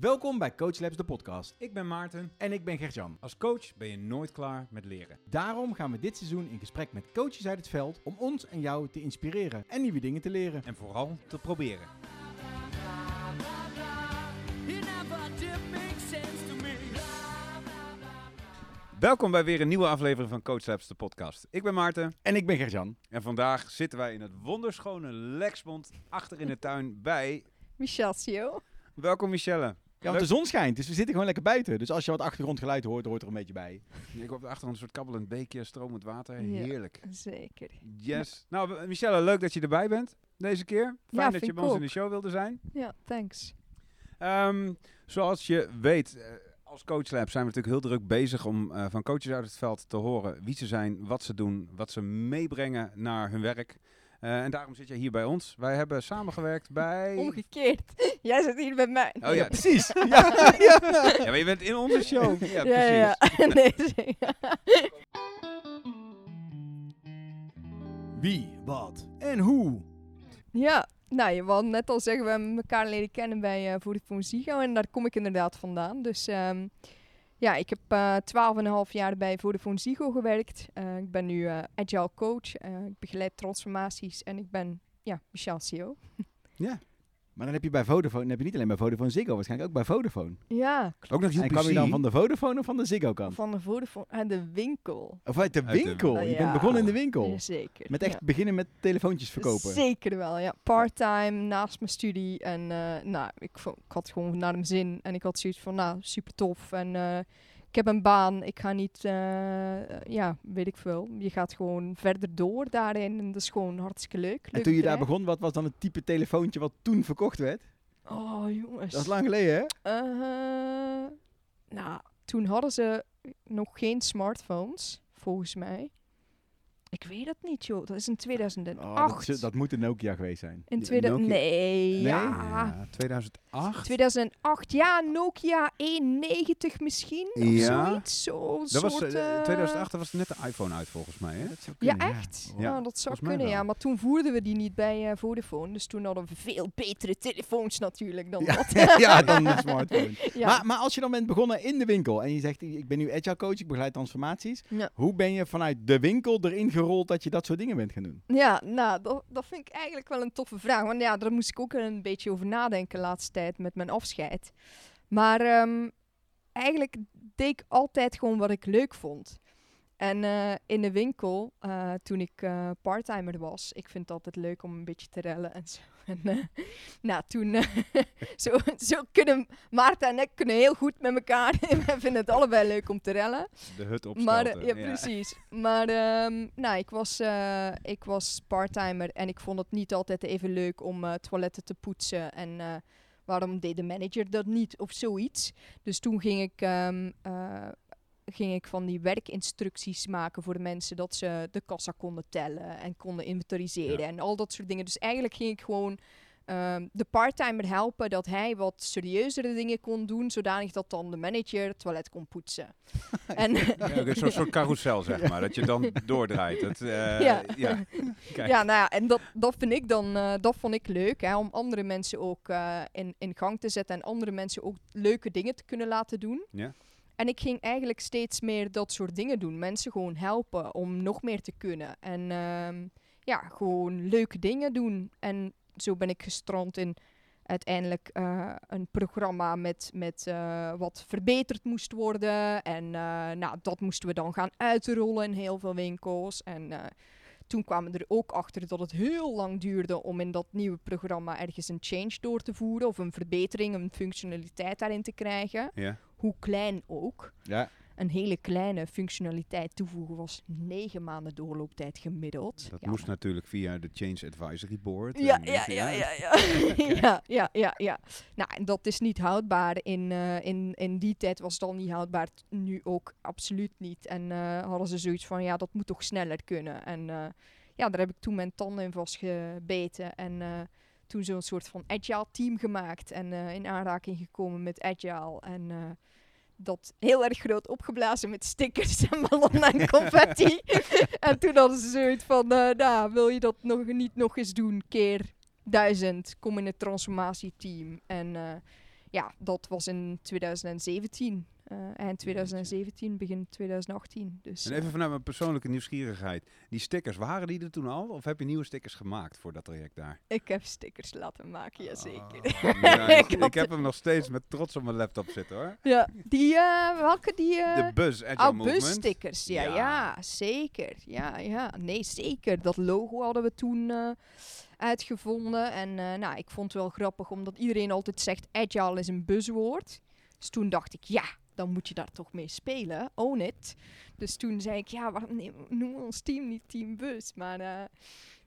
Welkom bij Coach Labs, de podcast. Ik ben Maarten. En ik ben Gertjan. Als coach ben je nooit klaar met leren. Daarom gaan we dit seizoen in gesprek met coaches uit het veld om ons en jou te inspireren en nieuwe dingen te leren. En vooral te proberen. Welkom bij weer een nieuwe aflevering van Coach Labs, de podcast. Ik ben Maarten En ik ben Gertjan. en vandaag zitten wij in het wonderschone Lexmond achter in de tuin bij... Michel Sio. Welkom Michelle. Ja, want de zon schijnt, dus we zitten gewoon lekker buiten. Dus als je wat achtergrondgeluid hoort, hoort er een beetje bij. Ik hoor op de achtergrond een soort kabbelend beekje, stromend water. Ja. Heerlijk. Zeker. Yes. Nou, Michelle, leuk dat je erbij bent deze keer. Fijn Ja, dat je bij ons in de show wilde zijn. Ja, thanks. Ehm, zoals je weet, eh, als Coach Lab zijn we natuurlijk heel druk bezig om eh, van coaches uit het veld te horen wie ze zijn, wat ze doen, wat ze meebrengen naar hun werk. Eh, en daarom zit je hier bij ons. Wij hebben samengewerkt bij... Omgekeerd. Jij zit hier bij mij. Oh ja, precies. ja, ja. ja, maar je bent in onze show. Ja, ja, ja. precies. nee, zeker. Wie, wat en hoe. ja, nou, je wou net al zeggen, we hebben elkaar leren kennen bij uh, Vodafone Ziggo. En daar kom ik inderdaad vandaan. Dus ehm, ja, ik heb eh 12,5 jaar bij Vodafone Ziggo gewerkt. Eh, ik ben nu eh, agile coach. Ik begeleid transformaties. En ik ben, ja, Michel Sio. Maar dan heb je bij Vodafone, dan heb je niet alleen bij Vodafone Ziggo, waarschijnlijk ook bij Vodafone. Ja, Ook nog En kwam je dan van de Vodafone of van de Ziggo kant? van de Vodafone en de winkel. Of uit de Uit de winkel. winkel. Je bent begonnen in de winkel. Ja, zeker. Met echt ja. beginnen met telefoontjes verkopen. Zeker wel, ja. Part-time, naast mijn studie. En eh, nou, ik, ik had gewoon naar mijn zin. En ik had zoiets van, nou, super tof. En eh, ik heb een baan. Ik ga niet, eh, ja, weet ik veel. Je gaat gewoon verder door daarin. En dat is gewoon hartstikke leuk. En Leuk toen je daar begon, wat was dan het type telefoontje wat toen verkocht werd? Oh, jongens. Dat is lang geleden, hè? Eh, nou, toen hadden ze nog geen smartphones, volgens mij. Ik weet het niet, joh. Dat is in 2008. Oh, dat, dat moet een Nokia geweest zijn. in Die 2000 Nokia- Nee, Nee? ja. Ja, 2008. 2008, ja, Nokia 190 misschien, of Ja. zoiets. Zo, Dat was, soort, eh, eh, 2008 was net de iPhone uit volgens mij, hè? Dat zou Ja, kunnen, echt? Ja, Ja, dat zou kunnen, ja. Maar toen voerden we die niet bij eh, Vodafone. Dus toen hadden we veel betere telefoons natuurlijk dan Ja, dat. ja, dan een smartphone. Ja. Maar, maar als je dan bent begonnen in de winkel en je zegt, ik ben nu agile coach, ik begeleid transformaties. Ja. Hoe ben je vanuit de winkel erin gerold dat je dat soort dingen bent gaan doen? Ja, nou, dat, dat vind ik eigenlijk wel een toffe vraag. Want ja, daar moest ik ook een beetje over nadenken de laatste tijd met mijn afscheid. Maar ehm, eigenlijk deed ik altijd gewoon wat ik leuk vond. En eh, in de winkel, eh, toen ik eh parttimer was, ik vind het altijd leuk om een beetje te rellen en zo. En, nou, toen, zo, zo kunnen Maarten en ik kunnen heel goed met elkaar. We vinden het allebei leuk om te rellen. De hut Maar, opstelten. eh, ja, precies. Maar ehm, nou, ik was, ik was parttimer en ik vond het niet altijd even leuk om toiletten te poetsen. En waarom deed de manager dat niet of zoiets? Dus toen ging ik, ehm, eh, ging ik van die werkinstructies maken voor de mensen. Dat ze de kassa konden tellen en konden inventariseren Ja. en al dat soort dingen. Dus eigenlijk ging ik gewoon... ehm, de parttimer helpen dat hij wat serieuzere dingen kon doen, zodanig dat dan de manager het toilet kon poetsen. en, Ja, een soort, carousel, zeg maar. Dat je dan doordraait. Het, eh, Ja. ja. Kijk. Ja, nou ja, en dat, dat vind ik dan, eh, dat vond ik leuk, hè, om andere mensen ook eh, in, in gang te zetten en andere mensen ook leuke dingen te kunnen laten doen. Ja. En ik ging eigenlijk steeds meer dat soort dingen doen. Mensen gewoon helpen om nog meer te kunnen. En ehm, ja, gewoon leuke dingen doen. En zo ben ik gestrand in uiteindelijk eh, een programma met, met eh, wat verbeterd moest worden. En eh, nou, dat moesten we dan gaan uitrollen in heel veel winkels. En toen kwamen we er ook achter dat het heel lang duurde om in dat nieuwe programma ergens een change door te voeren. Of een verbetering, een functionaliteit daarin te krijgen. Ja. Hoe klein ook. Ja, Een hele kleine functionaliteit toevoegen was negen maanden doorlooptijd gemiddeld. Dat Ja, moest natuurlijk via de Change Advisory Board. ja, ja, ja, ja, ja. ja, ja, ja, ja. Nou, en dat is niet houdbaar. In, eh, in, in die tijd was het al niet houdbaar. Nu ook absoluut niet. En eh, hadden ze zoiets van, ja, dat moet toch sneller kunnen. En eh, ja, daar heb ik toen mijn tanden in vastgebeten. En toen zo'n soort van agile team gemaakt. En in aanraking gekomen met agile. En... dat heel erg groot opgeblazen met stickers en ballonnen en confetti. en toen hadden ze zoiets van, eh, nou, wil je dat nog niet nog eens doen, keer duizend, kom in het transformatieteam. En eh, ja, dat was in 2017. Eh, eind 2017, begin 2018. Dus, En eh, even vanuit mijn persoonlijke nieuwsgierigheid. Die stickers, waren die er toen al? Of heb je nieuwe stickers gemaakt voor dat traject daar? ik heb stickers laten maken, jazeker. Ja, ik, Ik ik heb hem nog steeds met trots op mijn laptop zitten hoor. Ja, die, eh, welke die... eh, De Buzz Agile Oh, busstickers. Ja, Ja. ja, zeker. Ja, ja, nee, zeker. Dat logo hadden we toen eh, uitgevonden. En eh, nou, ik vond het wel grappig, omdat iedereen altijd zegt agile is een buzzwoord. Dus toen dacht ik, ja, dan moet je daar toch mee spelen. Own it. Dus toen zei ik, ja, waarom nee, noemen we ons team niet Team Bus? Maar eh,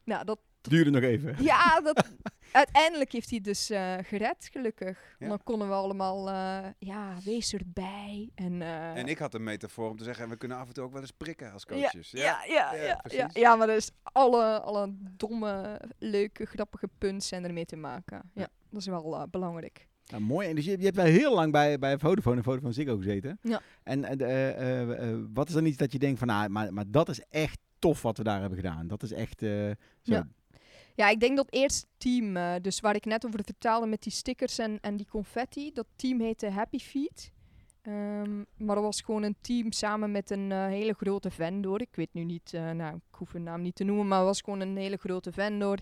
nou, dat, Duurde nog even. ja, dat, uiteindelijk heeft hij dus eh, gered, gelukkig. Ja. Dan konden we allemaal, eh, ja, wees erbij. En, eh, En ik had een metafoor om te zeggen, we kunnen af en toe ook wel eens prikken als coaches. Ja, ja, ja, Ja, ja, ja, precies. ja, maar dus alle, alle domme, leuke, grappige punten zijn ermee te maken. Ja, Ja. dat is wel belangrijk. Nou, mooi. En dus je, je hebt wel heel lang bij, bij Vodafone en Vodafone Ziggo gezeten. Ja. En eh, wat is dan iets dat je denkt van, nou, maar, maar dat is echt tof wat we daar hebben gedaan. Dat is echt zo. Ja. Ja, ik denk dat eerste team, dus waar ik net over vertelde met die stickers en, en die confetti, dat team heette Happy Feet. Ehm, maar dat was gewoon een team samen met een hele grote vendor. Ik weet nu niet, nou, ik hoef hun naam niet te noemen, maar het was gewoon een hele grote vendor.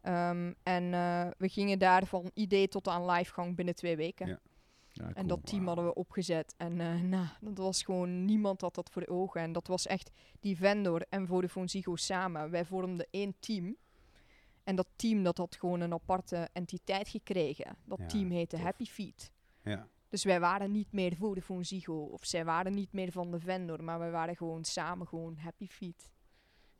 Ehm, en eh, we gingen daar van idee tot aan livegang binnen twee weken. Ja. Ja, En cool. dat team hadden we opgezet. En eh nou, dat was gewoon, niemand had dat voor ogen. En dat was echt die vendor en Vodafone Ziggo samen. Wij vormden één team. En dat team dat had gewoon een aparte entiteit gekregen. Dat Ja, team heette tof. Happy Feet. Ja. Dus wij waren niet meer Vodafone Ziggo. Of zij waren niet meer van de vendor. Maar wij waren gewoon samen gewoon Happy Feet.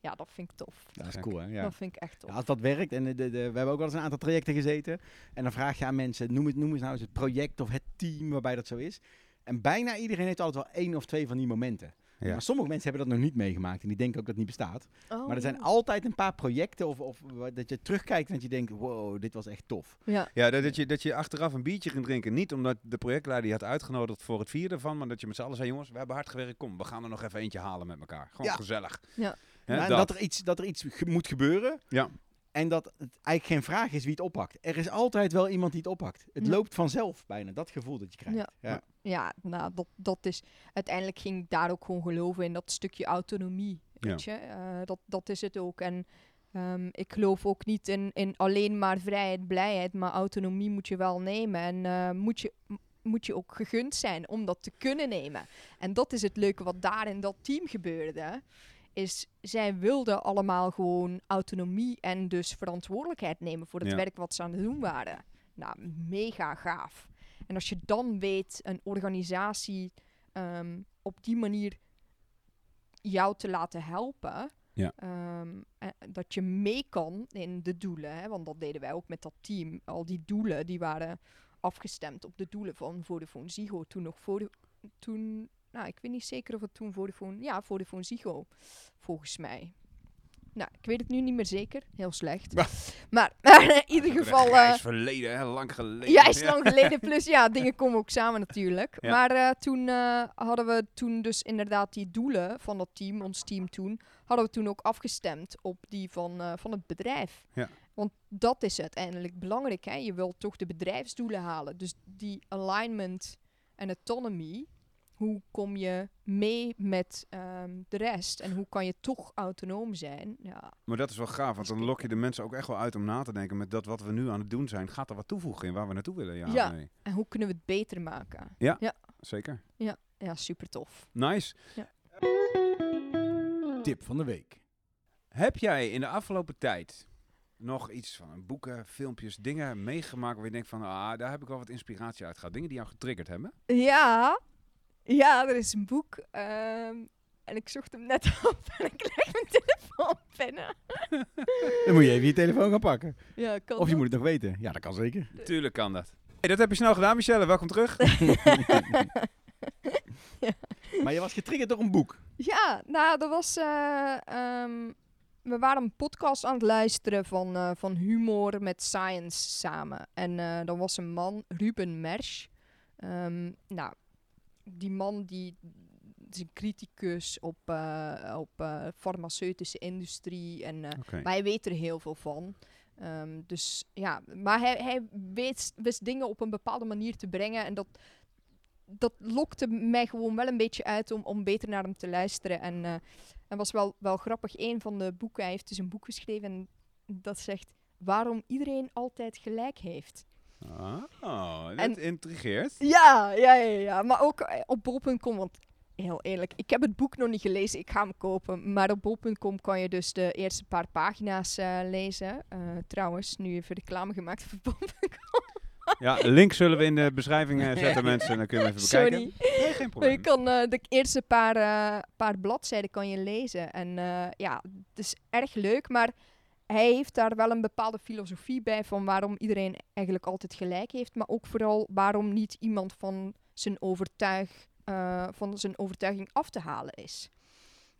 Ja, dat vind ik tof. Dat is cool, hè? Ja. Dat vind ik echt tof. Ja, als dat werkt, en de, de, we hebben ook wel eens een aantal trajecten gezeten. En dan vraag je aan mensen, noem, het, noem eens nou eens het project of het team waarbij dat zo is. En bijna iedereen heeft altijd wel één of twee van die momenten. Ja. Maar sommige mensen hebben dat nog niet meegemaakt en die denken ook dat het niet bestaat. Oh, Maar er zijn ja. altijd een paar projecten of, of dat je terugkijkt en dat je denkt, wow, dit was echt tof. Ja, Ja, dat, dat je, dat je achteraf een biertje ging drinken. Niet omdat de projectleider je had uitgenodigd voor het vierde van, maar dat je met z'n allen zei, jongens, we hebben hard gewerkt, kom, we gaan er nog even eentje halen met elkaar. Gewoon Ja. gezellig. Ja. Hè, Nou, dat. dat, er iets, dat er iets ge- moet gebeuren. Ja. En dat het eigenlijk geen vraag is wie het oppakt. Er is altijd wel iemand die het oppakt. Het Ja. loopt vanzelf bijna, dat gevoel dat je krijgt. Ja. Ja. ja, nou, dat, dat is... Uiteindelijk ging ik daar ook gewoon geloven in dat stukje autonomie, weet je. Eh, dat, dat is het ook. En ehm, ik geloof ook niet in, in alleen maar vrijheid, blijheid, maar autonomie moet je wel nemen. En eh, moet, je, moet je ook gegund zijn om dat te kunnen nemen. En dat is het leuke wat daar in dat team gebeurde. Is zij wilden allemaal gewoon autonomie en dus verantwoordelijkheid nemen voor het Ja. werk wat ze aan het doen waren. Nou, mega gaaf. En als je dan weet een organisatie ehm, op die manier jou te laten helpen, Ja. ehm, en dat je mee kan in de doelen, hè, want dat deden wij ook met dat team. Al die doelen die waren afgestemd op de doelen van Vodafone Ziggo. Toen nog Vode toen, nou ik weet niet zeker of het toen Vodafone, ja Vodafone Ziggo, volgens mij. Nou, ik weet het nu niet meer zeker, heel slecht. Bah. Maar, maar in ieder geval. Eh, grijs verleden, hè, lang geleden. ja, is lang geleden. Plus ja, dingen komen ook samen natuurlijk. Ja. Maar eh, toen eh, hadden we toen dus inderdaad die doelen van dat team, ons team toen, hadden we toen ook afgestemd op die van, eh, van het bedrijf. Ja. Want dat is uiteindelijk belangrijk. Hè? Je wilt toch de bedrijfsdoelen halen. Dus die alignment en autonomy. Hoe kom je mee met ehm, de rest? En hoe kan je toch autonoom zijn? Ja, Maar dat is wel gaaf, want dan lok je de mensen ook echt wel uit om na te denken met dat wat we nu aan het doen zijn. Gaat er wat toevoegen in waar we naartoe willen? Ja, Ja. nee. en hoe kunnen we het beter maken? zeker. Ja, super tof. Nice. Tip van de week. Heb jij in de afgelopen tijd nog iets van boeken, filmpjes, dingen meegemaakt waar je denkt van, ah, daar heb ik wel wat inspiratie uit gehad. Dingen die jou getriggerd hebben? Ja, ja, er is een boek. ehm, en ik zocht hem net op en ik leg mijn telefoon binnen. Dan moet je even je telefoon gaan pakken. Ja, kan Of je dat? moet het nog weten. Ja, dat kan zeker. Tuurlijk kan dat. Hey, dat heb je snel gedaan, Michelle. Welkom terug. Maar je was getriggerd door een boek. Ja, nou, dat was... eh, ehm, we waren een podcast aan het luisteren van, eh, van humor met science samen. En eh dan was een man, Ruben Mersch. Ehm, nou, die man die is een criticus op, eh op eh, farmaceutische industrie. En eh, Oké. wij weten er heel veel van. Ehm, dus ja, maar hij, hij weet, wist dingen op een bepaalde manier te brengen. En dat, dat lokte mij gewoon wel een beetje uit om, om beter naar hem te luisteren. En eh en was wel, wel grappig. Een van de boeken, hij heeft dus een boek geschreven en dat zegt waarom iedereen altijd gelijk heeft. Oh, dat intrigeert. Ja, ja, ja, ja. Maar ook eh, op bol.com, want heel eerlijk, ik heb het boek nog niet gelezen, ik ga hem kopen. Maar op bol.com kan je dus de eerste paar pagina's eh, lezen. Eh, trouwens, nu even reclame gemaakt voor bol.com. Ja, link zullen we in de beschrijving zetten, mensen. Dan kun je hem even bekijken. Nee, geen probleem. je kan de eerste paar, paar bladzijden kan je lezen. En ja, het is erg leuk, maar hij heeft daar wel een bepaalde filosofie bij van waarom iedereen eigenlijk altijd gelijk heeft, maar ook vooral waarom niet iemand van zijn, overtuig, eh, van zijn overtuiging af te halen is.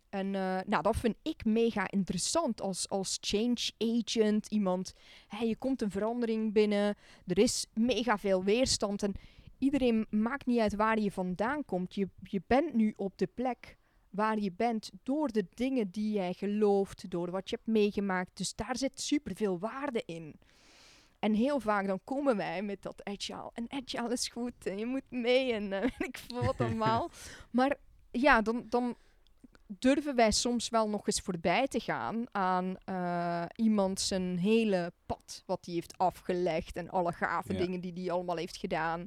En eh, nou, dat vind ik mega interessant als, als change agent. Iemand, hè, je komt een verandering binnen, er is mega veel weerstand en iedereen maakt niet uit waar je vandaan komt. Je, je bent nu op de plek waar je bent door de dingen die jij gelooft, door wat je hebt meegemaakt. Dus daar zit superveel waarde in. En heel vaak dan komen wij met dat agile. En agile is goed en je moet mee en eh, ik veel wat allemaal. maar ja, dan, dan durven wij soms wel nog eens voorbij te gaan aan eh, iemand zijn hele pad wat hij heeft afgelegd en alle gave Ja. dingen die hij allemaal heeft gedaan.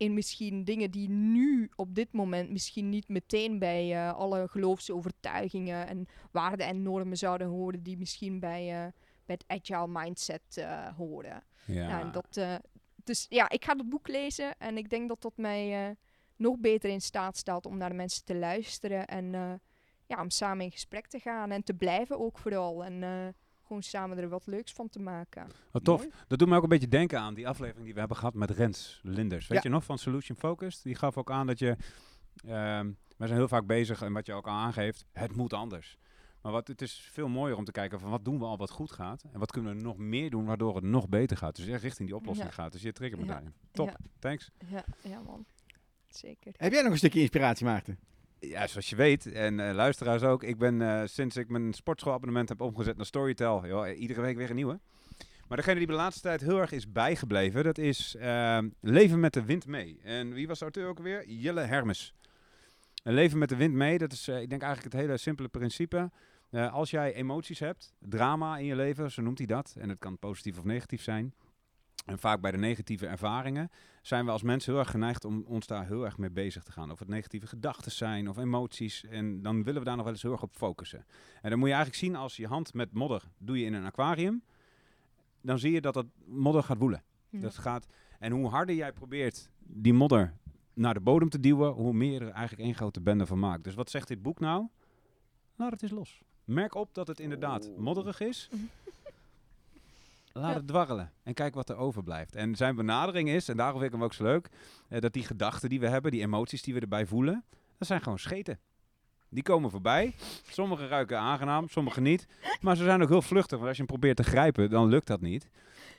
In misschien dingen die nu op dit moment misschien niet meteen bij eh, alle geloofsovertuigingen en waarden en normen zouden horen die misschien bij, eh, bij het agile mindset eh, horen. Ja. En dat, dus ja, ik ga het boek lezen en ik denk dat dat mij nog beter in staat stelt om naar de mensen te luisteren en ja, om samen in gesprek te gaan en te blijven ook vooral. En gewoon samen er wat leuks van te maken. Wat tof. Mooi. Dat doet me ook een beetje denken aan die aflevering die we hebben gehad met Rens Linders. Weet Ja. je nog, van Solution Focused? Die gaf ook aan dat je... ehm we zijn heel vaak bezig, en wat je ook al aangeeft, het moet anders. Maar wat, het is veel mooier om te kijken van wat doen we al wat goed gaat. En wat kunnen we nog meer doen waardoor het nog beter gaat. Dus echt richting die oplossing Ja. gaat. Dus je trigger me Ja. daarin. Top, Ja, thanks. ja, ja man. Zeker. Heb jij nog een stukje inspiratie, Maarten? Ja, zoals je weet, en eh, luisteraars ook, ik ben eh, sinds ik mijn sportschoolabonnement heb omgezet naar Storytel, joh, iedere week weer een nieuwe. Maar degene die de laatste tijd heel erg is bijgebleven, dat is ehm, Leven met de Wind Mee. En wie was de auteur ook alweer? Jelle Hermes. En Leven met de Wind Mee, dat is, eh, ik denk eigenlijk het hele simpele principe. Eh, als jij emoties hebt, drama in je leven, zo noemt hij dat, en het kan positief of negatief zijn. En vaak bij de negatieve ervaringen zijn we als mensen heel erg geneigd om ons daar heel erg mee bezig te gaan. Of het negatieve gedachten zijn of emoties. En dan willen we daar nog wel eens heel erg op focussen. En dan moet je eigenlijk zien als je hand met modder doe je in een aquarium. Dan zie je dat dat modder gaat woelen. Ja. Dat gaat, en hoe harder jij probeert die modder naar de bodem te duwen, hoe meer er eigenlijk één grote bende van maakt. Dus wat zegt dit boek nou? Laat het eens los. Merk op dat het inderdaad modderig is. Laat Ja. het dwarrelen en kijk wat er overblijft. En zijn benadering is, en daarom vind ik hem ook zo leuk, eh, dat die gedachten die we hebben, die emoties die we erbij voelen, dat zijn gewoon scheten. Die komen voorbij. Sommige ruiken aangenaam, sommige niet. Maar ze zijn ook heel vluchtig. Want als je hem probeert te grijpen, dan lukt dat niet.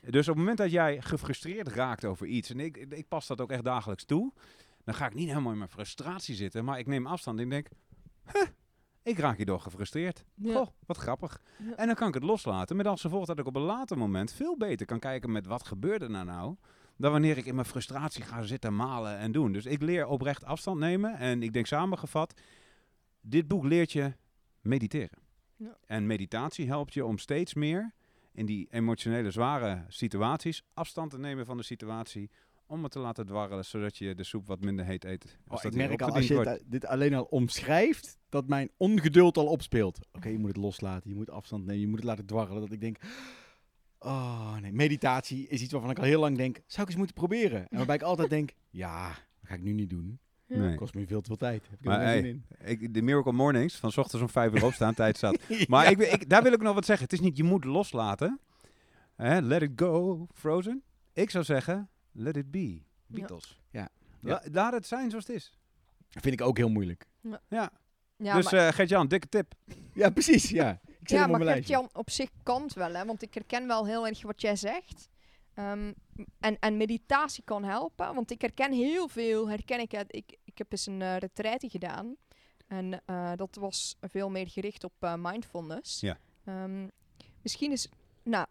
Dus op het moment dat jij gefrustreerd raakt over iets, en ik, ik pas dat ook echt dagelijks toe, dan ga ik niet helemaal in mijn frustratie zitten, maar ik neem afstand en denk, huh, ik raak hierdoor gefrustreerd. Ja. Goh, wat grappig. Ja. En dan kan ik het loslaten, met als gevolg dat ik op een later moment veel beter kan kijken met wat gebeurde er nou, dan wanneer ik in mijn frustratie ga zitten malen en doen. Dus ik leer oprecht afstand nemen en ik denk samengevat, dit boek leert je mediteren. Ja. En meditatie helpt je om steeds meer in die emotionele zware situaties afstand te nemen van de situatie. Om het te laten dwarrelen, zodat je de soep wat minder heet eet. Als Oh, dat ik merk al, als je het, dit alleen al omschrijft, dat mijn ongeduld al opspeelt. Oké, je moet het loslaten, je moet afstand nemen, je moet het laten dwarrelen. Dat ik denk, oh nee, meditatie is iets waarvan ik al heel lang denk, zou ik eens moeten proberen? En waarbij ik altijd denk, ja, dat ga ik nu niet doen. Nee. Het kost me veel te veel tijd. Heb ik Maar er geen hey, zin in. Ik, de Miracle Mornings, van 's ochtends om vijf uur opstaan, tijd zat. Maar ik, ik, daar wil ik nog wat zeggen. Het is niet je moet loslaten. Hè, let it go, Frozen. Ik zou zeggen, let it be, Beatles. Ja. La- laat het zijn zoals het is. Dat vind ik ook heel moeilijk. Ja. Ja, dus maar, eh Gert-Jan, dikke tip. Ja, precies, ja. Ik ja, maar. Gert-Jan, op zich kan het wel, hè, want ik herken wel heel erg wat jij zegt. Ehm, en, en meditatie kan helpen, want ik herken heel veel, herken ik uit. Ik, ik heb eens een uh, retraite gedaan en eh, dat was veel meer gericht op eh, mindfulness. Ja. Ehm, misschien is, nou,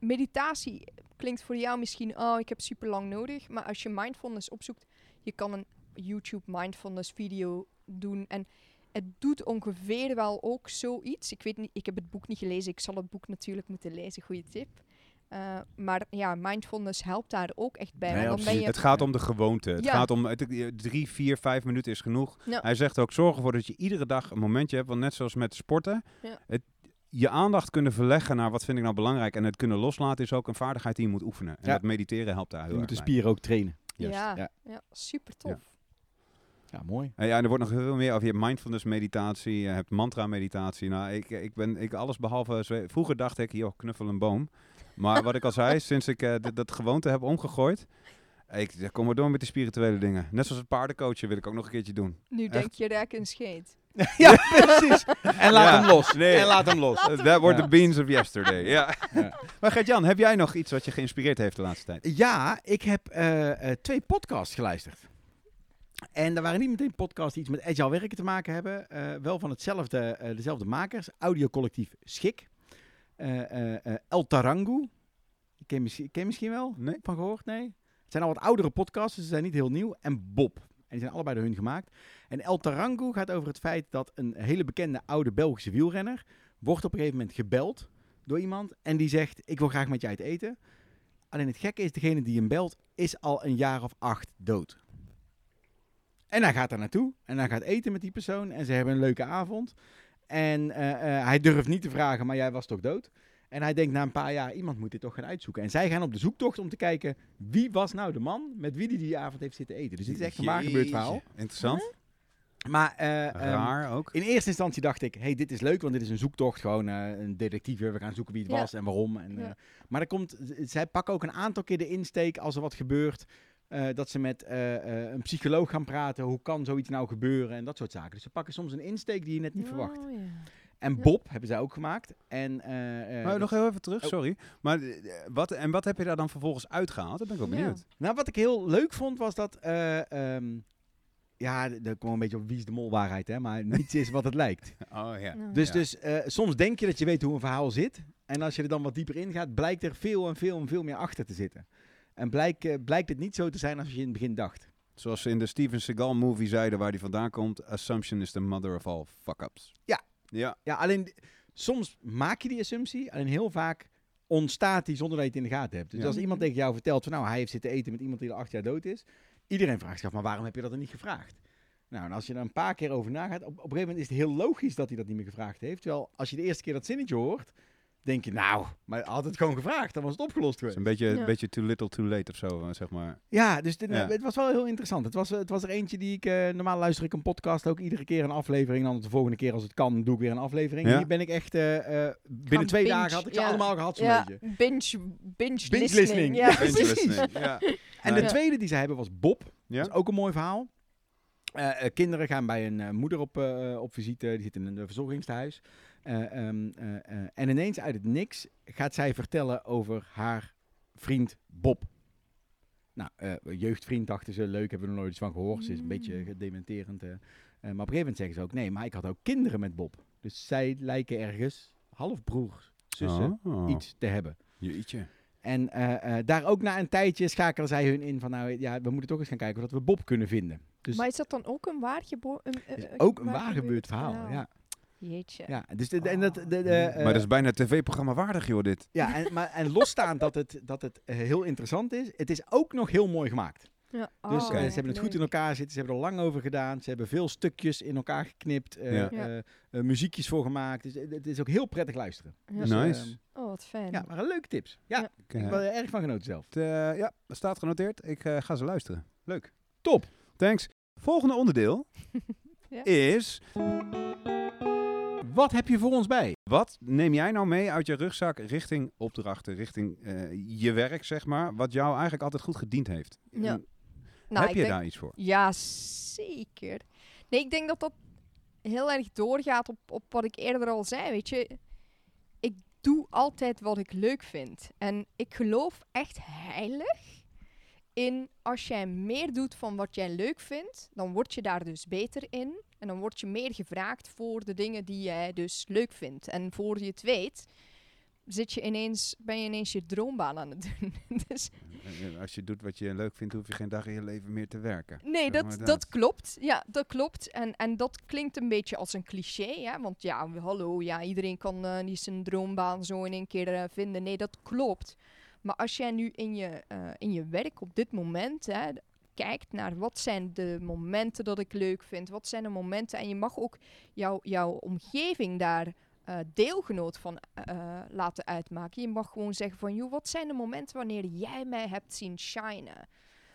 meditatie klinkt voor jou misschien, oh, ik heb super lang nodig. Maar als je mindfulness opzoekt, je kan een YouTube mindfulness video doen. En het doet ongeveer wel ook zoiets. Ik weet niet, ik heb het boek niet gelezen. Ik zal het boek natuurlijk moeten lezen. Goede tip. Uh, maar ja, mindfulness helpt daar ook echt bij. Nee, dan ben je, Het gaat om de gewoonte. Het gaat om het, drie, vier, vijf minuten is genoeg. Ja. Hij zegt ook, zorg ervoor dat je iedere dag een momentje hebt. Want net zoals met sporten, Ja. het, je aandacht kunnen verleggen naar wat vind ik nou belangrijk. En het kunnen loslaten is ook een vaardigheid die je moet oefenen. En Ja. dat mediteren helpt daar heel Je moet de bij. spieren ook trainen. Juist. ja, Ja. ja. super tof. Ja, mooi. En ja, en er wordt nog heel veel meer over. Je hebt mindfulness meditatie, je hebt mantra meditatie. Nou, ik, ik ben ik alles behalve... Vroeger dacht ik, joh, knuffel een boom. Maar wat ik al zei, sinds ik eh, dat gewoonte heb omgegooid... Ik ik kom maar door met de spirituele dingen. Net zoals het paardencoachen wil ik ook nog een keertje doen. Nu Echt. denk je rek en scheet. ja, precies. En laat Ja. hem los. Nee. En laat hem los. That were Ja. the beans of yesterday. Ja. Ja. Maar Gert-Jan, heb jij nog iets wat je geïnspireerd heeft de laatste tijd? Ja, ik heb eh, eh, twee podcasts geluisterd. En dat waren niet meteen podcasts die iets met agile werken te maken hebben. eh, wel van hetzelfde, eh, dezelfde makers. Audiocollectief Schik. Eh, eh, eh, El Tarangu. Ken je, misschien- ken je misschien wel Nee. van gehoord? Nee. Het zijn al wat oudere podcasts, dus ze zijn niet heel nieuw. En Bob. En die zijn allebei door hun gemaakt. En El Tarangu gaat over het feit dat een hele bekende oude Belgische wielrenner... wordt op een gegeven moment gebeld door iemand. En die zegt, ik wil graag met je uit eten. Alleen het gekke is, degene die hem belt, is al een jaar of acht dood. En hij gaat daar naartoe en hij gaat eten met die persoon en ze hebben een leuke avond. En eh, eh, hij durft niet te vragen, maar jij was toch dood? En hij denkt na een paar jaar, iemand moet dit toch gaan uitzoeken. En zij gaan op de zoektocht om te kijken, wie was nou de man met wie die die avond heeft zitten eten. Dus dit is echt een waar gebeurd verhaal. Interessant. Maar eh, ehm, ook. in eerste instantie dacht ik, hey, dit is leuk, want dit is een zoektocht. Gewoon eh, een detectief, we gaan zoeken wie het Ja. was en waarom. En, Ja. eh, maar er komt, zij pakken ook een aantal keer de insteek als er wat gebeurt. eh, dat ze met eh, eh, een psycholoog gaan praten. Hoe kan zoiets nou gebeuren? En dat soort zaken. Dus ze pakken soms een insteek die je net niet verwacht. Oh, ja. En Ja. Bob hebben zij ook gemaakt. En, eh, eh, Maar nog heel even terug, Oh. sorry. Maar wat, en wat heb je daar dan vervolgens uitgehaald? Dat ben ik wel Ja. benieuwd. Nou, wat ik heel leuk vond was dat. eh, ehm, ja, daar kwam een beetje op wie is de mol waarheid, hè? Maar niets is wat het lijkt. Oh ja. Dus, Ja. dus eh, soms denk je dat je weet hoe een verhaal zit. En als je er dan wat dieper in gaat, blijkt er veel en veel en veel meer achter te zitten. En blijkt, eh, blijkt het niet zo te zijn als je in het begin dacht. Zoals ze in de Steven Seagal movie zeiden waar die vandaan komt. Assumption is the mother of all fuck-ups. Ja. Ja. Ja, alleen soms maak je die assumptie. Alleen heel vaak ontstaat die zonder dat je het in de gaten hebt. Dus Ja. als iemand tegen jou vertelt van nou, hij heeft zitten eten met iemand die al acht jaar dood is. Iedereen vraagt zich af, maar waarom heb je dat dan niet gevraagd? Nou, en als je er een paar keer over nagaat, op, op een gegeven moment is het heel logisch dat hij dat niet meer gevraagd heeft. Terwijl als je de eerste keer dat zinnetje hoort, denk je nou, maar had het gewoon gevraagd, dan was het opgelost Het is geweest. een beetje, Ja. een beetje too little too late of zo, eh, zeg maar. Ja, dus dit- Ja. het was wel heel interessant. Het was, het was er eentje die ik, eh, normaal luister ik een podcast ook iedere keer een aflevering. Dan de volgende keer als het kan, doe ik weer een aflevering. Ja. Hier ben ik echt, eh, eh, binnen Gaan twee binge, dagen had ik ze ja. allemaal gehad zo'n ja, beetje. binge, binge, Binge listening. listening. Ja, Ja, Binge precies. listening, Ja. En Ja. de tweede die ze hebben was Bob. Ja? Dat is ook een mooi verhaal. Eh, eh, kinderen gaan bij een eh, moeder op, eh, op visite. Die zit in een eh, verzorgingstehuis. Eh, ehm, eh, eh, en ineens uit het niks gaat zij vertellen over haar vriend Bob. Nou, eh, jeugdvriend dachten ze, leuk, hebben we er nooit iets van gehoord. Ze is een beetje Mm. dementerend. eh. Eh, maar op een gegeven moment zeggen ze ook, nee, maar ik had ook kinderen met Bob. Dus zij lijken ergens halfbroers, zussen, Oh. iets te hebben. Jeetje. En eh, eh, daar ook na een tijdje schakelen zij hun in van, nou ja, we moeten toch eens gaan kijken of we Bob kunnen vinden. Dus Maar is dat dan ook een waar gebeurd verhaal. Ja, Jeetje. ja. Dus de, de- en dat, de, de, eh, maar dat is bijna tv-programma waardig, joh, dit. ja, en, maar, en losstaand dat het, dat het eh, heel interessant is, het is ook nog heel mooi gemaakt. Ja. Dus Oh, eh, ze hebben het goed in elkaar zitten, ze hebben er lang over gedaan, ze hebben veel stukjes in elkaar geknipt, eh, Ja. Eh, eh, muziekjes voor gemaakt. Dus eh, het is ook heel prettig luisteren. Ja. Dus, Nice. Oh, wat fijn. ja, maar leuke tips. Ja, Ja. Ik, eh, heb er erg van genoten zelf. eh, ja, dat staat genoteerd. Ik eh, ga ze luisteren. Leuk. Top. Thanks. Volgende onderdeel Ja. is... Wat heb je voor ons bij? Wat neem jij nou mee uit je rugzak richting opdrachten, richting eh, je werk, zeg maar, wat jou eigenlijk altijd goed gediend heeft? Ja. En Nou, heb je denk- daar iets voor? Ja, zeker. Nee, ik denk dat dat heel erg doorgaat op, op wat ik eerder al zei. Weet je, ik doe altijd wat ik leuk vind. En ik geloof echt heilig in als jij meer doet van wat jij leuk vindt, dan word je daar dus beter in. En dan word je meer gevraagd voor de dingen die jij dus leuk vindt. En voor je het weet, zit je ineens, ben je ineens je droombaan aan het doen. dus, En, Als je doet wat je leuk vindt, hoef je geen dag in je leven meer te werken. nee, dat, dat klopt. Ja, dat klopt. En, en dat klinkt een beetje als een cliché, hè? Want ja, hallo, ja, iedereen kan eh, niet zijn droombaan zo in één keer eh, vinden. Nee, dat klopt. Maar als jij nu in je, eh, in je werk op dit moment hè, kijkt naar wat zijn de momenten dat ik leuk vind, wat zijn de momenten, en je mag ook jouw jouw omgeving daar eh, deelgenoot van eh, laten uitmaken. Je mag gewoon zeggen van, joh, wat zijn de momenten wanneer jij mij hebt zien shinen?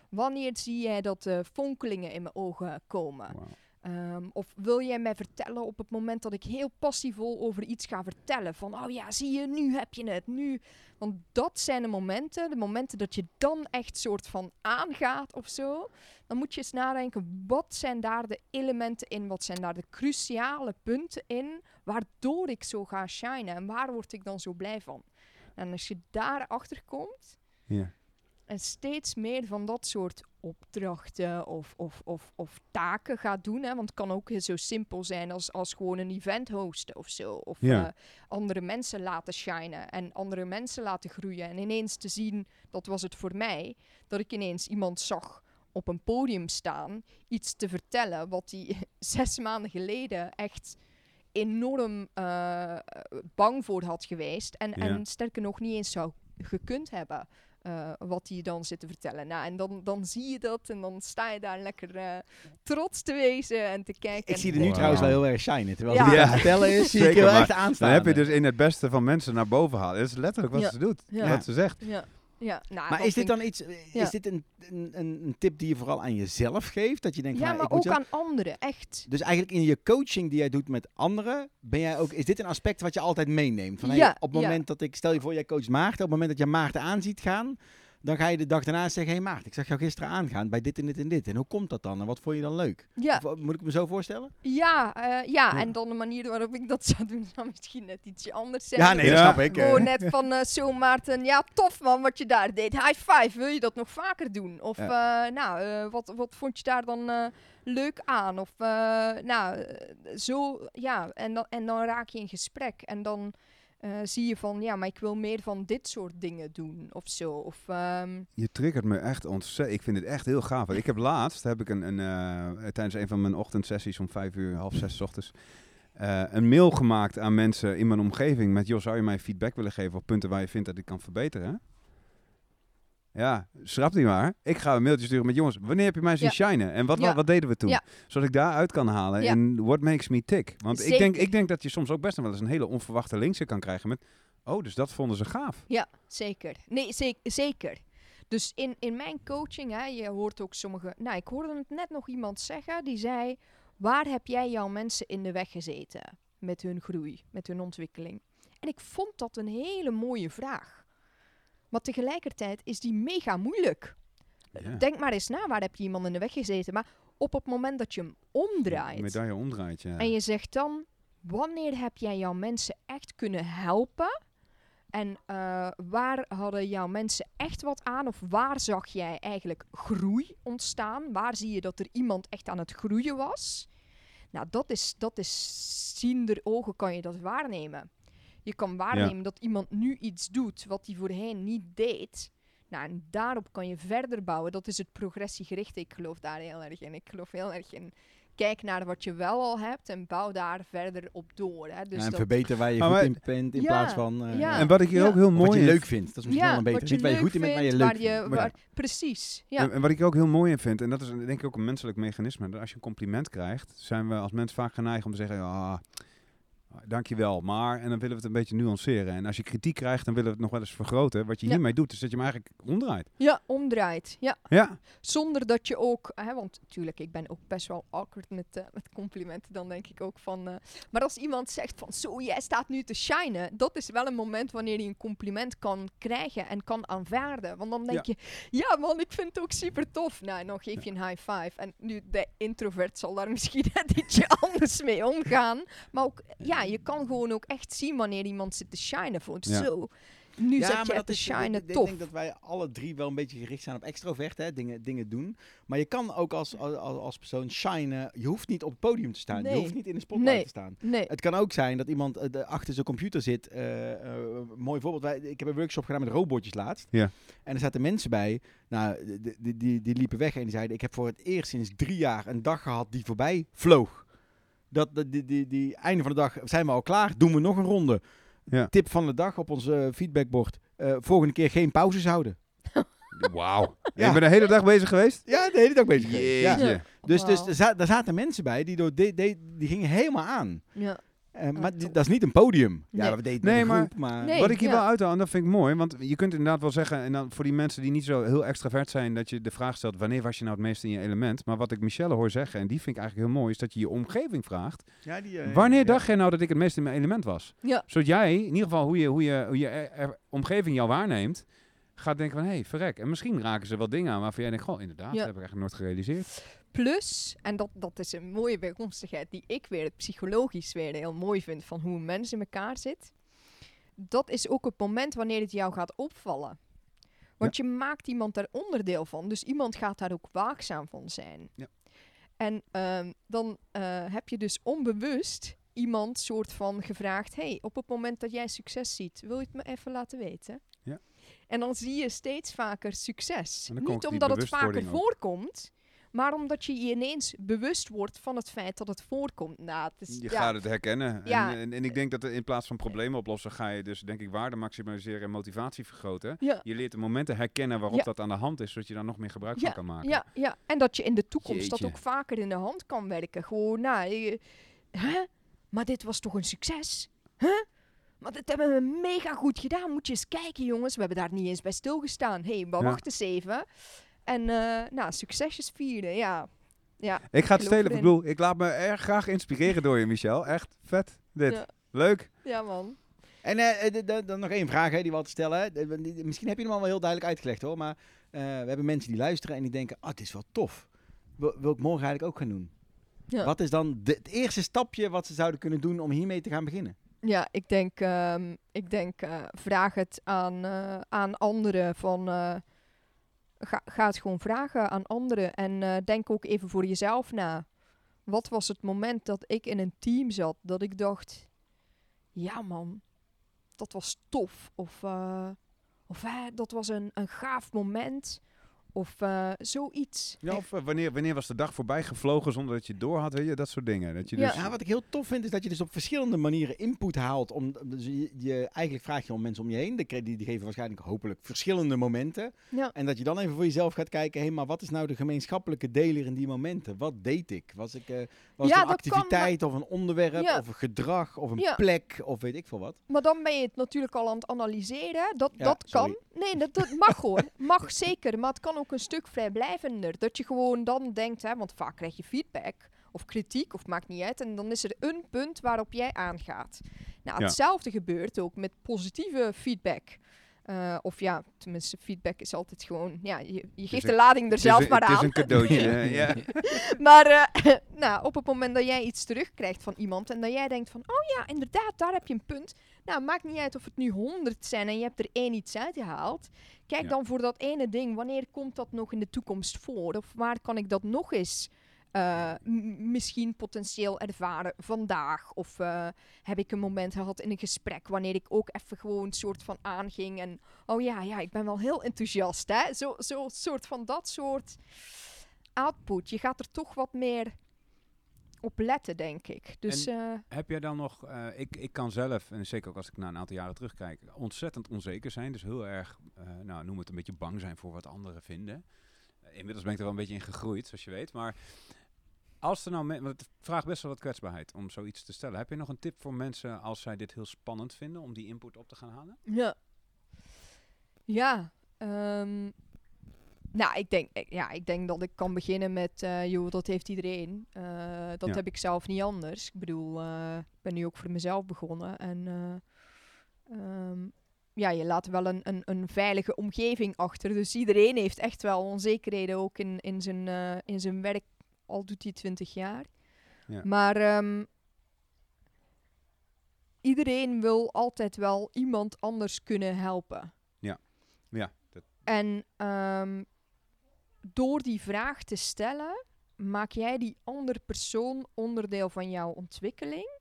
Wanneer zie jij dat de fonkelingen in mijn ogen komen? Ehm, of wil jij mij vertellen op het moment dat ik heel passievol over iets ga vertellen? Van, oh ja, zie je, nu heb je het, nu. Want dat zijn de momenten, de momenten dat je dan echt soort van aangaat of zo. Dan moet je eens nadenken, wat zijn daar de elementen in? Wat zijn daar de cruciale punten in? Waardoor ik zo ga shinen en waar word ik dan zo blij van? En als je daarachter komt, Ja. en steeds meer van dat soort opdrachten of, of, of, of taken gaat doen. Hè? Want het kan ook heel zo simpel zijn als, als gewoon een event hosten of zo. Of Ja. eh, andere mensen laten shinen en andere mensen laten groeien. En ineens te zien, dat was het voor mij, dat ik ineens iemand zag op een podium staan, iets te vertellen wat hij zes maanden geleden echt enorm eh, bang voor had geweest. En, Ja. en sterker nog, niet eens zou gekund hebben. Eh, wat hij dan zit te vertellen. Nou, en dan, dan zie je dat en dan sta je daar lekker eh, trots te wezen en te kijken. Ik en- zie er nu Wow. trouwens wel heel erg shinen. Terwijl Ja. het vertellen is, zie ik heel echt aanstaan. Dan heb je dus in het beste van mensen naar boven halen. Dat is letterlijk wat Ja. ze doet. Ja. Wat ze zegt. Ja, ja. Nou, Maar is dit dan iets, is Ja. dit een, een, een tip die je vooral aan jezelf geeft? Dat je denkt, Ja, maar ik ook zelf- aan anderen, echt. Dus eigenlijk in je coaching die jij doet met anderen, ben jij ook, is dit een aspect wat je altijd meeneemt? Van, hey, op het ja. moment dat ik, stel je voor, jij coacht Maarten, op het moment dat je Maarten aanziet gaan, dan ga je de dag daarna zeggen, hé hey Maarten, ik zag jou gisteren aangaan bij dit en dit en dit. En hoe komt dat dan? En wat vond je dan leuk? Ja, Of, moet ik me zo voorstellen? ja, eh, ja, Ja. en dan de manier waarop ik dat zou doen, zou misschien net ietsje anders zijn. Ja, nee, dat Ja. snap ik. eh. Gewoon net van eh, zo Maarten, ja tof man wat je daar deed. High five, wil je dat nog vaker doen? Of eh, nou, eh, wat, wat vond je daar dan eh, leuk aan? Of eh, nou, eh, zo, ja, en dan, en dan raak je in gesprek. En dan eh, zie je van, ja, maar ik wil meer van dit soort dingen doen of zo. Of, ehm, Je triggert me echt ontzettend. Ik vind het echt heel gaaf. Ik heb laatst, heb ik een, een, eh, tijdens een van mijn ochtendsessies om vijf uur, half zes ochtends, eh, een mail gemaakt aan mensen in mijn omgeving met, joh, zou je mij feedback willen geven op punten waar je vindt dat ik kan verbeteren? Ja, schrap die maar. Ik ga een mailtje sturen met, jongens, wanneer heb je mij zien Ja. shinen? En wat, Ja. wat, wat deden we toen? Ja. Zodat ik daaruit kan halen en what makes me tick. Want ik denk, ik denk dat je soms ook best wel eens een hele onverwachte linkse kan krijgen met, oh, dus dat vonden ze gaaf. Ja, zeker. Nee, ze- zeker. Dus in, in mijn coaching, hè, je hoort ook sommige... Nou, ik hoorde het net nog iemand zeggen, die zei... Waar heb jij jouw mensen in de weg gezeten met hun groei, met hun ontwikkeling? En ik vond dat een hele mooie vraag. Maar tegelijkertijd is die mega moeilijk. Ja. Denk maar eens na, waar heb je iemand in de weg gezeten? Maar op het moment dat je hem omdraait... Medaille omdraait, ja. En je zegt dan, wanneer heb jij jouw mensen echt kunnen helpen? En eh, waar hadden jouw mensen echt wat aan? Of waar zag jij eigenlijk groei ontstaan? Waar zie je dat er iemand echt aan het groeien was? Nou, dat is, dat is ziender ogen kan je dat waarnemen. Je kan waarnemen dat iemand nu iets doet wat hij voorheen niet deed. Nou, en daarop kan je verder bouwen. Dat is het progressiegerichte. Ik geloof daar heel erg in. Ik geloof heel erg in. Kijk naar wat je wel al hebt en bouw daar verder op door. Hè. Dus Ja, en dat- verbeter waar je Maar goed wij- in bent in Ja, plaats van... eh, ja. En wat ik hier Ja. ook heel mooi wat je in- leuk vindt. Dat is misschien wel een beter. Niet waar je goed in bent, maar je leuk waar je, vindt. waar- Precies, ja. En, en wat ik ook heel mooi in vind, en dat is denk ik ook een menselijk mechanisme, dat als je een compliment krijgt, zijn we als mens vaak geneigd om te zeggen, ah, dankjewel, maar, en dan willen we het een beetje nuanceren. En als je kritiek krijgt, dan willen we het nog wel eens vergroten. Wat je Ja. hiermee doet, is dat je hem eigenlijk omdraait. Ja, omdraait. Ja. Ja, Zonder dat je ook, hè, want natuurlijk, ik ben ook best wel awkward met, eh, met complimenten. Dan denk ik ook van. eh, maar als iemand zegt van zo, jij staat nu te shinen. Dat is wel een moment wanneer je een compliment kan krijgen en kan aanvaarden. Want dan denk je, ja man, ik vind het ook super tof. Nou, en dan geef je een high five. En nu, de introvert zal daar misschien net ietsje anders mee omgaan. Maar ook, ja, je kan gewoon ook echt zien wanneer iemand zit te shinen. Van Ja. zo. nu Ja, zet maar je dat te is, ik- shinen ik, tof. denk dat wij alle drie wel een beetje gericht zijn op extrovert, hè, dingen, dingen doen. Maar je kan ook als, als, als persoon shinen. Je hoeft niet op het podium te staan. Nee. Je hoeft niet in de spotlight Nee. te staan. Nee. Het kan ook zijn dat iemand eh, achter zijn computer zit. eh, eh, mooi voorbeeld. Wij, ik heb een workshop gedaan met robotjes laatst. Ja. En er zaten mensen bij. Nou, die, die, die, die liepen weg en die zeiden: Ik heb voor het eerst sinds drie jaar een dag gehad die voorbij vloog. Dat, die, die, die einde van de dag zijn we al klaar. Doen we nog een ronde. Ja. Tip van de dag op ons eh, feedbackbord. eh, volgende keer geen pauzes houden. Wauw. Ja. Je bent de hele dag bezig geweest? Ja, de hele dag bezig. geweest. Ja. Dus, dus er, er zaten mensen bij die, door de, de- die gingen helemaal aan. Ja. Eh, maar die- top. dat is niet een podium. Ja, we deden Nee, maar- groep, maar... Nee. Wat ik hier ja. wel uithaal, en dat vind ik mooi, want je kunt inderdaad wel zeggen, en dan voor die mensen die niet zo heel extravert zijn, dat je de vraag stelt, wanneer was je nou het meest in je element? Maar wat ik Michelle hoor zeggen, en die vind ik eigenlijk heel mooi, is dat je je omgeving vraagt, Ja, die, eh, wanneer ja. dacht jij nou dat ik het meest in mijn element was? Ja. Zodat jij, in ieder geval hoe je, hoe je, hoe je er- er- omgeving jou waarneemt, gaat denken van, hé, hey, verrek. En misschien raken ze wel dingen aan waarvan jij denkt, goh, inderdaad, dat heb ik eigenlijk nooit gerealiseerd. Plus, en dat, dat is een mooie bijkomstigheid die ik weer psychologisch weer heel mooi vind van hoe een mens in elkaar zit. Dat is ook het moment wanneer het jou gaat opvallen. Want je maakt iemand daar onderdeel van. Dus iemand gaat daar ook waakzaam van zijn. Ja. En ehm, dan eh, heb je dus onbewust iemand soort van gevraagd... hey, op het moment dat jij succes ziet, wil je het me even laten weten? En dan zie je steeds vaker succes. Niet omdat het vaker voorkomt... Maar omdat je je ineens bewust wordt van het feit dat het voorkomt. Nou, het is, Je ja, gaat het herkennen. Ja. En, en, en ik denk dat in plaats van problemen oplossen, ga je dus denk ik waarde maximaliseren en motivatie vergroten. Ja, Je leert de momenten herkennen waarop dat aan de hand is, zodat je daar nog meer gebruik van kan maken. ja, ja, en dat je in de toekomst dat ook vaker in de hand kan werken. Gewoon, nou, eh, hè? Maar dit was toch een succes? Huh? Maar dit hebben we mega goed gedaan. Moet je eens kijken, jongens. We hebben daar niet eens bij stilgestaan. Hé, hey, maar Ja. wacht eens even. En, eh, nou, succesjes vieren, ja. Ja, Ik ga het stelen. Ik bedoel, ik laat me erg graag inspireren door je, Michel. Echt vet. Dit. Ja. Leuk. ja man. En eh, eh, dan nog één vraag hè, die we altijd stellen. Misschien heb je hem al wel heel duidelijk uitgelegd hoor. Maar eh, we hebben mensen die luisteren en die denken... Ah, het is wel tof. Wil, wil ik morgen eigenlijk ook gaan doen. Ja. Wat is dan de- het eerste stapje wat ze zouden kunnen doen om hiermee te gaan beginnen? Ja, ik denk, ehm, ik denk eh, vraag het aan, eh, aan anderen van... eh, ga, ga het gewoon vragen aan anderen en denk ook even voor jezelf na. Wat was het moment dat ik in een team zat dat ik dacht... Ja man, dat was tof. Of, of dat was een, een gaaf moment. Of eh, zoiets. Ja, of eh, wanneer, wanneer was de dag voorbij gevlogen zonder dat je het door had, weet je? Dat soort dingen. Dat je Ja. dus, Ja, wat ik heel tof vind is dat je dus op verschillende manieren input haalt. Om, dus je, je- eigenlijk vraag je om mensen om je heen. Die, die, geven waarschijnlijk hopelijk verschillende momenten. Ja, En dat je dan even voor jezelf gaat kijken. Hé, maar wat is nou de gemeenschappelijke deler in die momenten? Wat deed ik? Was, ik, eh, was Ja, het een kan, activiteit of een onderwerp Ja. of een gedrag of een Ja. plek of weet ik veel wat? Maar dan ben je het natuurlijk al aan het analyseren. Dat, Ja, dat sorry. kan. Nee, dat, dat mag hoor. Mag zeker. Maar het kan ook een stuk vrijblijvender. Dat je gewoon dan denkt, hè, want vaak krijg je feedback of kritiek, of maakt niet uit. En dan is er een punt waarop jij aangaat. Nou, Ja. hetzelfde gebeurt ook met positieve feedback. Eh, of ja, tenminste, feedback is altijd gewoon, ja, je, je geeft een- de lading er zelf een- maar Het is aan. een cadeautje. ja. Maar eh, nou, op het moment dat jij iets terugkrijgt van iemand en dat jij denkt van, oh ja, inderdaad, daar heb je een punt. Nou, maakt niet uit of het nu honderd zijn en je hebt er één iets uitgehaald. Kijk Ja. dan voor dat ene ding, wanneer komt dat nog in de toekomst voor? Of waar kan ik dat nog eens eh, misschien potentieel ervaren vandaag? Of eh, heb ik een moment gehad in een gesprek wanneer ik ook even gewoon een soort van aanging en, oh ja, ja, ik ben wel heel enthousiast, hè? Zo, zo soort van dat soort output. Je gaat er toch wat meer op letten, denk ik. Dus eh, Heb jij dan nog, ik, ik kan zelf, en zeker ook als ik naar een aantal jaren terugkijk, ontzettend onzeker zijn. Dus heel erg, nou noem het een beetje bang zijn voor wat anderen vinden. Inmiddels ben ik er wel een beetje in gegroeid, zoals je weet. Maar als er nou, want het vraagt best wel wat kwetsbaarheid om zoiets te stellen. Heb je nog een tip voor mensen als zij dit heel spannend vinden om die input op te gaan halen? ja. Ja. ehm, nou, ik denk, ik- ja, ik denk dat ik kan beginnen met, eh joh, dat heeft iedereen. Eh, dat Ja. heb ik zelf niet anders. Ik bedoel, eh, ik ben nu ook voor mezelf begonnen. En eh, ehm, ja, je laat wel een, een, een veilige omgeving achter. Dus iedereen heeft echt wel onzekerheden ook in, in, zijn, in zijn werk. Al doet hij 20 jaar. Ja. Maar ehm, iedereen wil altijd wel iemand anders kunnen helpen. Ja, dat, En ehm, door die vraag te stellen, maak jij die andere persoon onderdeel van jouw ontwikkeling.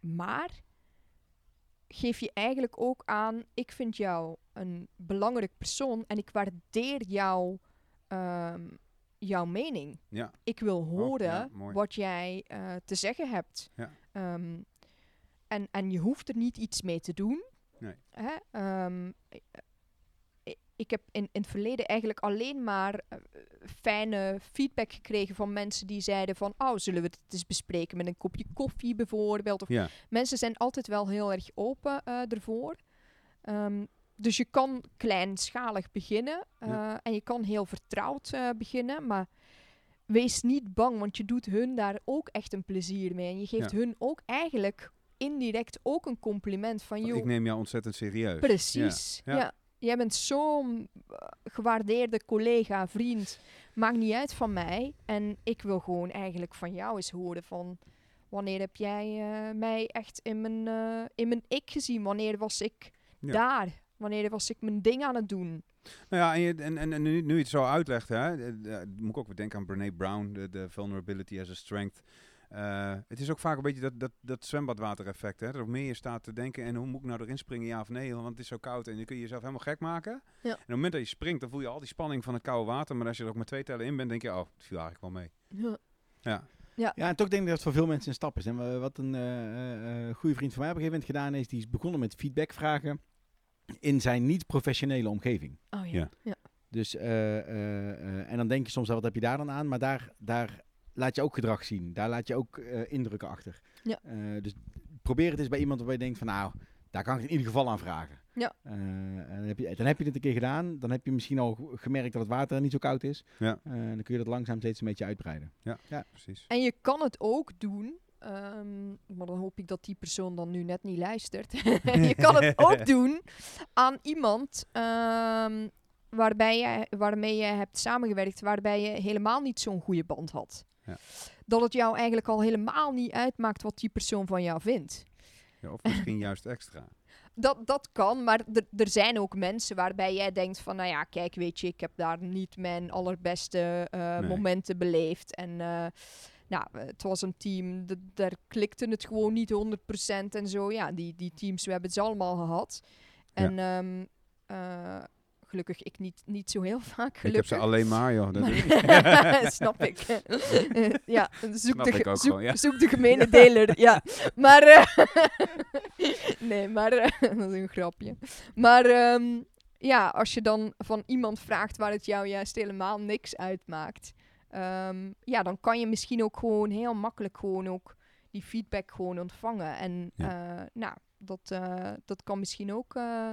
Maar geef je eigenlijk ook aan, ik vind jou een belangrijk persoon en ik waardeer jou, ehm, jouw mening. ja. Ik wil horen ja, mooi. wat jij eh, te zeggen hebt. Ja. Ehm, en, en je hoeft er niet iets mee te doen. Nee. Hè? Ehm, ik heb in, in het verleden eigenlijk alleen maar eh, fijne feedback gekregen van mensen die zeiden van, oh, zullen we het eens bespreken met een kopje koffie bijvoorbeeld? Of ja. mensen zijn altijd wel heel erg open eh, ervoor. Ehm, dus je kan kleinschalig beginnen eh, Ja. en je kan heel vertrouwd eh, beginnen, maar wees niet bang, want je doet hun daar ook echt een plezier mee. En je geeft Ja. hun ook eigenlijk indirect ook een compliment van, joh, Ik neem jou ontzettend serieus. precies. Ja. Jij bent zo'n eh, gewaardeerde collega, vriend. Maakt niet uit van mij. En ik wil gewoon eigenlijk van jou eens horen van... Wanneer heb jij mij echt in mijn, in mijn ik gezien? Wanneer was ik Ja. daar? Wanneer was ik mijn ding aan het doen? Nou ja, en, je, en, en, en nu, nu je het zo uitlegt, hè, eh, eh, moet ik ook weer denken aan Brene Brown, de, de vulnerability as a strength. Eh, het is ook vaak een beetje dat, dat, dat zwembadwater effect. Hè? Dat hoe meer je staat te denken en hoe moet ik nou erin springen, ja of nee, want het is zo koud. En dan kun je jezelf helemaal gek maken. Ja. En op het moment dat je springt, dan voel je al die spanning van het koude water. Maar als je er ook met twee tellen in bent, denk je, oh, het viel eigenlijk wel mee. Ja. Ja, Ja, en toch denk ik dat het voor veel mensen een stap is. En wa- wat een eh, eh, goede vriend van mij op een gegeven moment gedaan is, die is begonnen met feedbackvragen in zijn niet-professionele omgeving. Oh ja. Ja. ja. Dus, eh, eh, eh, en dan denk je soms wel, wat heb je daar dan aan? Maar daar, daar laat je ook gedrag zien. Daar laat je ook eh, indrukken achter. Ja. Eh, dus probeer het eens bij iemand waarbij je denkt van, nou, daar kan ik in ieder geval aan vragen. Ja. Eh, en dan, heb je, dan heb je het een keer gedaan. Dan heb je misschien al ge- gemerkt dat het water niet zo koud is. Ja. En dan kun je dat langzaam steeds een beetje uitbreiden. precies. En je kan het ook doen, ehm, maar dan hoop ik dat die persoon dan nu net niet luistert. je kan het ook doen aan iemand ehm, waarbij je, waarmee je hebt samengewerkt, waarbij je helemaal niet zo'n goede band had. Ja. Dat het jou eigenlijk al helemaal niet uitmaakt wat die persoon van jou vindt. Ja, of misschien juist extra. Dat, dat kan, maar er- zijn ook mensen waarbij jij denkt van, nou ja, kijk, weet je, ik heb daar niet mijn allerbeste eh, Nee. momenten beleefd. En eh, nou, het was een team, daar klikte het gewoon niet 100% en zo. Ja, die, die teams, we hebben ze allemaal gehad. En ehm, eh, gelukkig ik niet, niet zo heel vaak, Ik heb gelukkig. ze alleen maar, joh. Dat Maar- snap ik. ja, zoek, Snap de, ik zoek, gewoon, ja. zoek de gemene deler. ja, maar... eh, nee, maar... dat is een grapje. Maar ehm, ja, als je dan van iemand vraagt waar het jou juist helemaal niks uitmaakt... ehm, ja, dan kan je misschien ook gewoon heel makkelijk gewoon ook die feedback gewoon ontvangen. En eh, nou, dat, eh, dat kan misschien ook eh,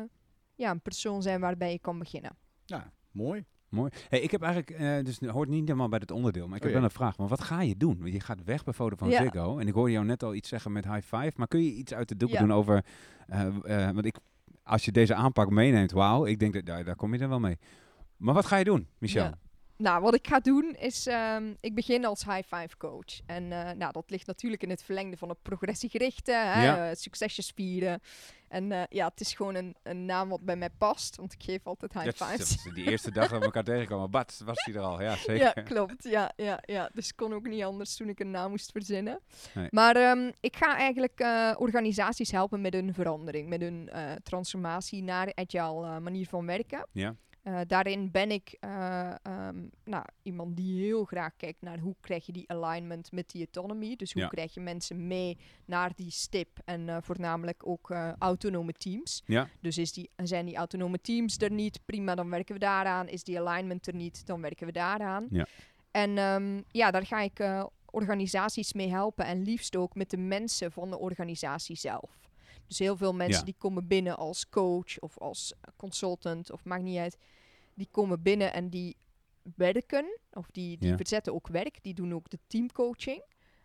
ja, een persoon zijn waarbij je kan beginnen. Ja, mooi. Mooi. Hey, ik heb eigenlijk, eh, dus het hoort niet helemaal bij dit onderdeel, maar ik Oh, heb ja. wel een vraag. Maar wat ga je doen? Want je gaat weg bij Vodafone Ja. Ziggo. En ik hoorde jou net al iets zeggen met high five. Maar kun je iets uit de doeken Ja. doen over, eh, eh, want ik, als je deze aanpak meeneemt, wauw, ik denk dat daar, daar kom je er wel mee. Maar wat ga je doen, Michel? Nou, wat ik ga doen is, ehm, ik begin als high five coach. En eh, nou, dat ligt natuurlijk in het verlengde van het progressiegerichte, hè, Ja. eh, succesjes vieren. En eh, ja, het is gewoon een, een naam wat bij mij past, want ik geef altijd high Dat- fives. dat- die eerste dag dat we elkaar tegenkomen, Bart, was hij er al. Ja, zeker. Ja, klopt. Ja, ja, ja. Dus ik kon ook niet anders toen ik een naam moest verzinnen. Nee. Maar ehm, ik ga eigenlijk organisaties helpen met hun verandering, met hun transformatie naar agile manier van werken. Ja. Eh, daarin ben ik eh, ehm, nou, iemand die heel graag kijkt naar hoe krijg je die alignment met die autonomy. Dus hoe Ja. krijg je mensen mee naar die stip en eh, voornamelijk ook autonome teams. Ja. Dus is die, zijn die autonome teams er niet, prima, dan werken we daaraan. Is die alignment er niet, dan werken we daaraan. Ja. En ehm, ja, daar ga ik organisaties mee helpen en liefst ook met de mensen van de organisatie zelf. Dus heel veel mensen Ja. die komen binnen als coach of als consultant of maakt niet uit. Die komen binnen en die werken of die, die Ja. verzetten ook werk. Die doen ook de teamcoaching.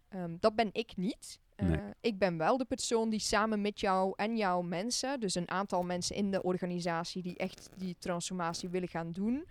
Ehm, dat ben ik niet. Eh, Nee. Ik ben wel de persoon die samen met jou en jouw mensen, dus een aantal mensen in de organisatie die echt die transformatie willen gaan doen.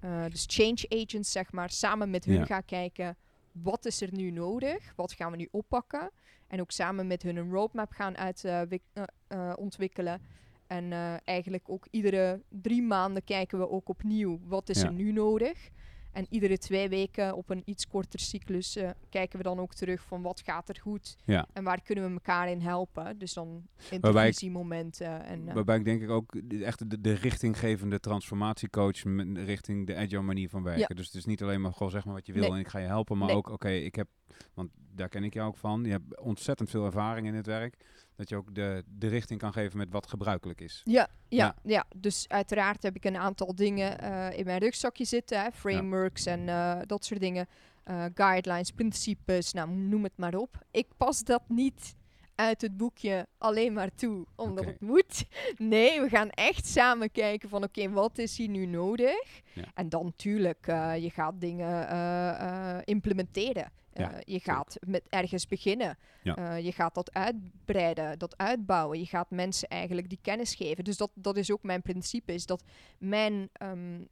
eh, dus change agents, zeg maar, samen met hun Ja. ga kijken wat is er nu nodig? Wat gaan we nu oppakken? En ook samen met hun een roadmap gaan uit, eh, eh, eh, ontwikkelen. En eigenlijk ook iedere drie maanden kijken we ook opnieuw wat is Ja. er nu nodig. En iedere twee weken op een iets korter cyclus eh, kijken we dan ook terug van wat gaat er goed Ja. en waar kunnen we elkaar in helpen. Dus dan intervisiemomenten. En, eh, Waarbij ik denk ik ook echt de, de richtinggevende transformatiecoach richting de agile manier van werken. Ja. Dus het is niet alleen maar gewoon zeg maar wat je wil Nee. en ik ga je helpen, maar Nee. ook oké, ik heb, want daar ken ik jou ook van, je hebt ontzettend veel ervaring in het werk, dat je ook de, de richting kan geven met wat gebruikelijk is. Ja, ja, Ja. ja. dus uiteraard heb ik een aantal dingen eh, in mijn rugzakje zitten. Hè, frameworks en eh, dat soort dingen. Eh, guidelines, principes, nou, noem het maar op. Ik pas dat niet uit het boekje alleen maar toe, omdat het moet. Nee, we gaan echt samen kijken van oké, wat is hier nu nodig? Ja. En dan natuurlijk, je gaat dingen implementeren. Ja, Eh, je gaat met ergens beginnen. Ja. Eh, je gaat dat uitbreiden, dat uitbouwen. Je gaat mensen eigenlijk die kennis geven. Dus dat, dat is ook mijn principe, is dat mijn ehm,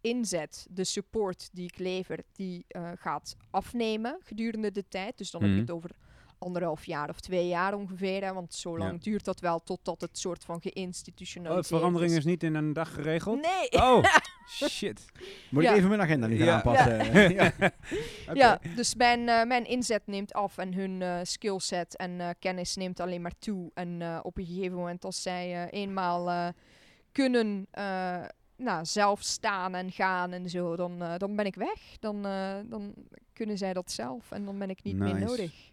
inzet, de support die ik lever, die eh, gaat afnemen gedurende de tijd. Dus dan heb Mhm. je het over anderhalf jaar of twee jaar ongeveer. Hè, want zo lang Ja. duurt dat wel totdat het soort van Oh, geïnstitutionaliseerd de verandering is. niet in een dag geregeld? Nee! Oh, shit. Moet Ja. ik even mijn agenda nu gaan Ja. aanpassen? Ja. Dus mijn, eh, mijn inzet neemt af en hun eh, skillset en eh, kennis neemt alleen maar toe. En eh, op een gegeven moment, als zij eh, eenmaal eh, kunnen eh, nou, zelf staan en gaan en zo, dan, eh, dan ben ik weg. Dan, eh, dan kunnen zij dat zelf en dan ben ik niet meer nodig.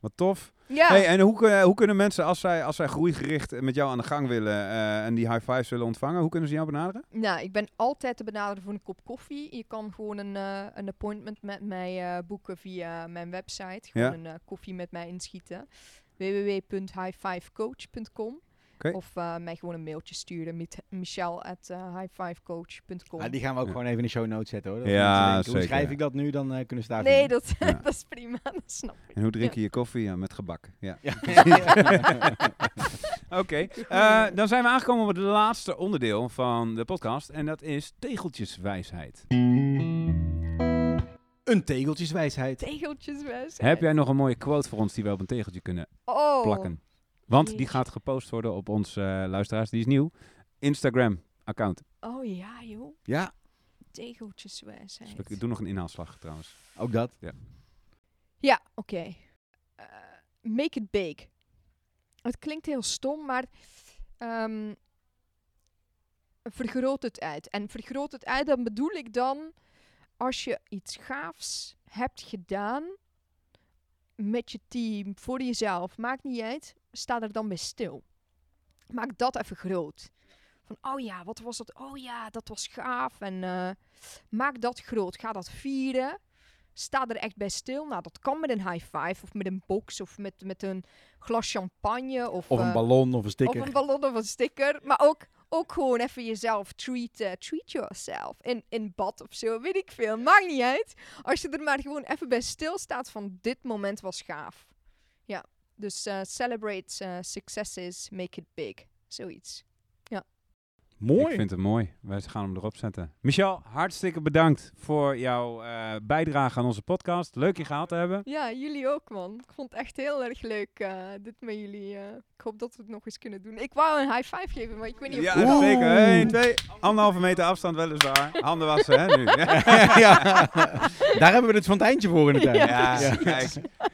Wat tof. Ja, Hey, en hoe, kun- hoe kunnen mensen, als zij, als zij groeigericht met jou aan de gang willen eh, en die high fives willen ontvangen, hoe kunnen ze jou benaderen? nou, ik ben altijd te benaderen voor een kop koffie. Je kan gewoon een, eh, een appointment met mij eh, boeken via mijn website. Gewoon Ja. een eh, koffie met mij inschieten. www.highfivecoach.com Of eh, mij gewoon een mailtje sturen. Met Michel at eh, highfivecoach.com. Ja, die gaan we ook Ja. gewoon even in de show notes zetten hoor. Dat Ja, mensen denken, Hoe zeker. schrijf ik dat nu? Dan eh, kunnen ze daar nee, dat, Ja. dat is prima. Dat snap ik. En hoe drink je je koffie? Ja, met gebak. Ja. Ja. Oké, eh, dan zijn we aangekomen op het laatste onderdeel van de podcast en dat is tegeltjeswijsheid. Een tegeltjeswijsheid. Tegeltjeswijs. Heb jij nog een mooie quote voor ons die we op een tegeltje kunnen oh, plakken? Want die gaat gepost worden op ons eh, luisteraars, die is nieuw, Instagram account. Oh ja, joh. Ja, Tegeltjeswijsheid. Dus ik doe nog een inhaalslag trouwens. ook dat. Ja, oké. Eh, make it big. Het klinkt heel stom, maar ehm, vergroot het uit. En vergroot het uit, dan bedoel ik dan als je iets gaafs hebt gedaan met je team, voor jezelf, maakt niet uit, sta er dan bij stil. Maak dat even groot. Van, oh ja, wat was dat? Oh ja, dat was gaaf. En eh, maak dat groot. Ga dat vieren sta er echt bij stil. Nou, dat kan met een high five of met een box of met, met een glas champagne of, Of een eh, ballon of een of sticker. een ballon of een sticker. Maar ook, ook gewoon even jezelf treat, eh, treat yourself. In, in bad of zo, weet ik veel. Maakt niet uit. Als je er maar gewoon even bij stilstaat van dit moment was gaaf. Ja, dus eh, celebrate eh, successes, make it big. Zoiets. Mooi. Ik vind het mooi. Wij gaan hem erop zetten. Michel, hartstikke bedankt voor jouw eh, bijdrage aan onze podcast. Leuk je gehad te hebben. Ja, jullie ook, man. Ik vond het echt heel erg leuk, eh, dit met jullie. eh. ik hoop dat we het nog eens kunnen doen. Ik wou een high five geven, maar ik weet niet of Ja, het kan. zeker. 1, 2, anderhalve meter afstand weliswaar. Handen wassen, hè, nu. ja. Daar hebben we het fonteintje voor in de tijd. Ja. Ja, kijk.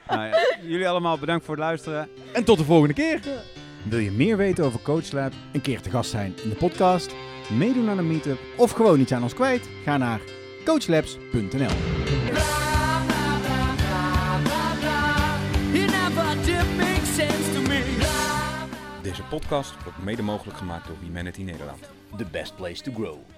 Nou ja, jullie allemaal bedankt voor het luisteren. En tot de volgende keer. Wil je meer weten over CoachLab? Een keer te gast zijn in de podcast. Meedoen aan een meetup? Of gewoon iets aan ons kwijt. Ga naar coachlabs.nl. Deze podcast wordt mede mogelijk gemaakt door Humanity Nederland. The best place to grow.